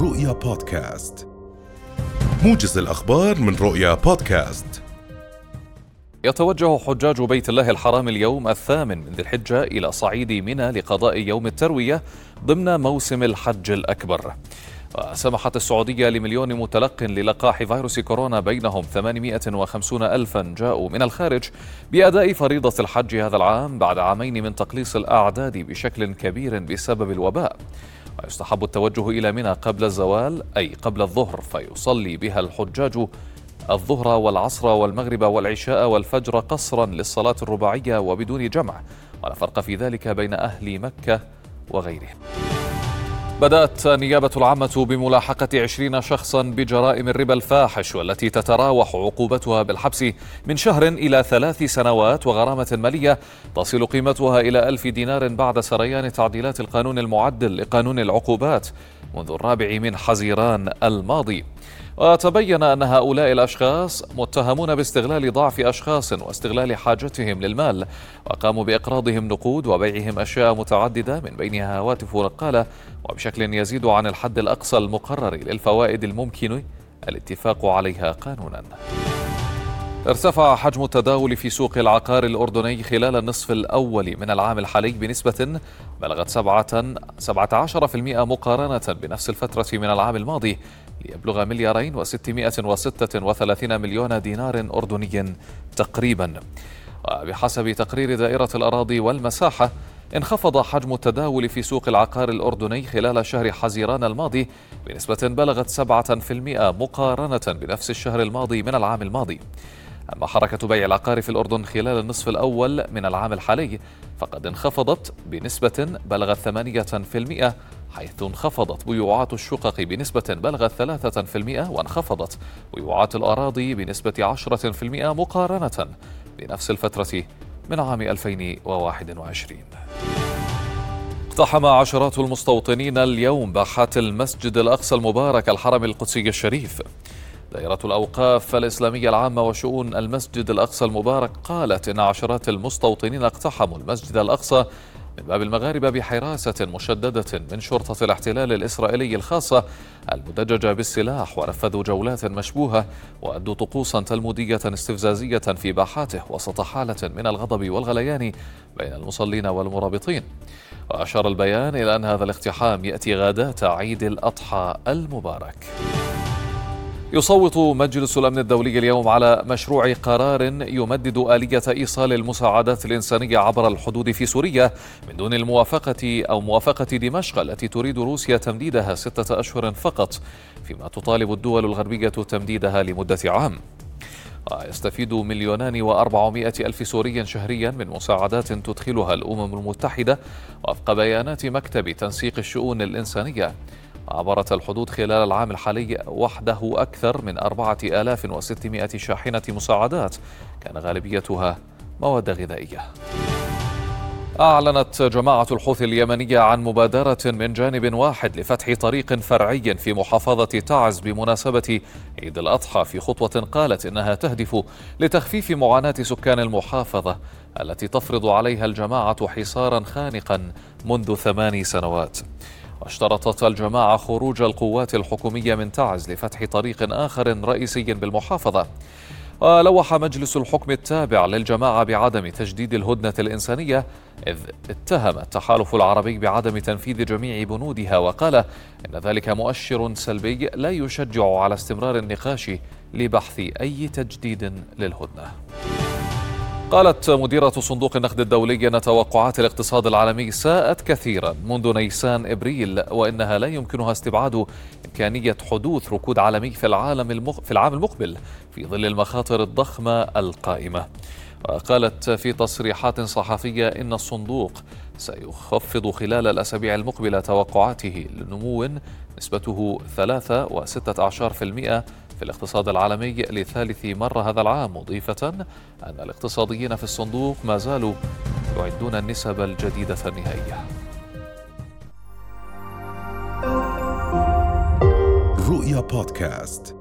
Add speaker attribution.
Speaker 1: رؤيا بودكاست. موجز الأخبار من رؤيا بودكاست.
Speaker 2: يتوجه حجاج بيت الله الحرام اليوم الثامن من ذي الحجة إلى صعيد منى لقضاء يوم التروية ضمن موسم الحج الأكبر. وسمحت السعودية لمليون متلق للقاح فيروس كورونا بينهم 850 ألفا جاءوا من الخارج بأداء فريضة الحج هذا العام بعد عامين من تقليص الأعداد بشكل كبير بسبب الوباء. ويستحب التوجه إلى منى قبل الزوال أي قبل الظهر فيصلي بها الحجاج الظهر والعصر والمغرب والعشاء والفجر قصرا للصلاة الرباعية وبدون جمع. ولا فرق في ذلك بين أهل مكة وغيرهم. بدأت النيابة العامة بملاحقة عشرين شخصا بجرائم الربا الفاحش والتي تتراوح عقوبتها بالحبس من شهر إلى ثلاث سنوات وغرامة مالية تصل قيمتها إلى ألف دينار بعد سريان تعديلات القانون المعدل لقانون العقوبات منذ الرابع من حزيران الماضي. وتبين أن هؤلاء الأشخاص متهمون باستغلال ضعف أشخاص واستغلال حاجتهم للمال وقاموا بإقراضهم نقود وبيعهم أشياء متعددة من بينها هواتف نقاله وبشكل يزيد عن الحد الأقصى المقرر للفوائد الممكن الاتفاق عليها قانونا. ارتفع حجم التداول في سوق العقار الأردني خلال النصف الأول من العام الحالي بنسبة بلغت 17% مقارنة بنفس الفترة من العام الماضي ليبلغ مليارين وستمائة وستة وثلاثين مليون دينار أردني تقريبا. وبحسب تقرير دائرة الأراضي والمساحة انخفض حجم التداول في سوق العقار الأردني خلال شهر حزيران الماضي بنسبة بلغت 7% مقارنة بنفس الشهر الماضي من العام الماضي. أما حركة بيع العقار في الأردن خلال النصف الأول من العام الحالي فقد انخفضت بنسبة بلغت 8% حيث انخفضت بيوعات الشقق بنسبة بلغت 3% وانخفضت بيوعات الأراضي بنسبة 10% مقارنة بنفس الفترة من عام 2021 اقتحم عشرات المستوطنين اليوم باحات المسجد الأقصى المبارك الحرم القدسي الشريف. دائرة الأوقاف الإسلامية العامة وشؤون المسجد الأقصى المبارك قالت إن عشرات المستوطنين اقتحموا المسجد الأقصى من باب المغاربة بحراسة مشددة من شرطة الاحتلال الإسرائيلي الخاصة المدججة بالسلاح ونفذوا جولات مشبوهة وأدوا طقوسا تلمودية استفزازية في باحاته وسط حالة من الغضب والغليان بين المصلين والمرابطين. وأشار البيان إلى أن هذا الاقتحام يأتي غاداة عيد الأضحى المبارك. يصوت مجلس الأمن الدولي اليوم على مشروع قرار يمدد آلية إيصال المساعدات الإنسانية عبر الحدود في سوريا من دون الموافقة أو موافقة دمشق التي تريد روسيا تمديدها ستة أشهر فقط فيما تطالب الدول الغربية تمديدها لمدة عام. ويستفيد مليونان وأربعمائة ألف سوري شهريا من مساعدات تدخلها الأمم المتحدة وفق بيانات مكتب تنسيق الشؤون الإنسانية. عبرت الحدود خلال العام الحالي وحده أكثر من 4600 شاحنة مساعدات كان غالبيتها مواد غذائية أعلنت جماعة الحوثي اليمنية عن مبادرة من جانب واحد لفتح طريق فرعي في محافظة تعز بمناسبة عيد الأضحى في خطوة قالت إنها تهدف لتخفيف معاناة سكان المحافظة التي تفرض عليها الجماعة حصارا خانقا منذ ثماني سنوات. واشترطت الجماعة خروج القوات الحكومية من تعز لفتح طريق آخر رئيسي بالمحافظة ولوح مجلس الحكم التابع للجماعة بعدم تجديد الهدنة الإنسانية إذ اتهم التحالف العربي بعدم تنفيذ جميع بنودها وقال إن ذلك مؤشر سلبي لا يشجع على استمرار النقاش لبحث أي تجديد للهدنة. قالت مديرة صندوق النقد الدولي أن توقعات الاقتصاد العالمي ساءت كثيرا منذ نيسان إبريل وإنها لا يمكنها استبعاد إمكانية حدوث ركود عالمي في العالم المخ... في العام المقبل في ظل المخاطر الضخمة القائمة. وقالت في تصريحات صحفية إن الصندوق سيخفض خلال الأسابيع المقبلة توقعاته لنمو نسبته 3.16% في الاقتصاد العالمي لثالث مرة هذا العام مضيفة أن الاقتصاديين في الصندوق ما زالوا يعدون النسب الجديدة النهائية.
Speaker 1: رؤيا بودكاست.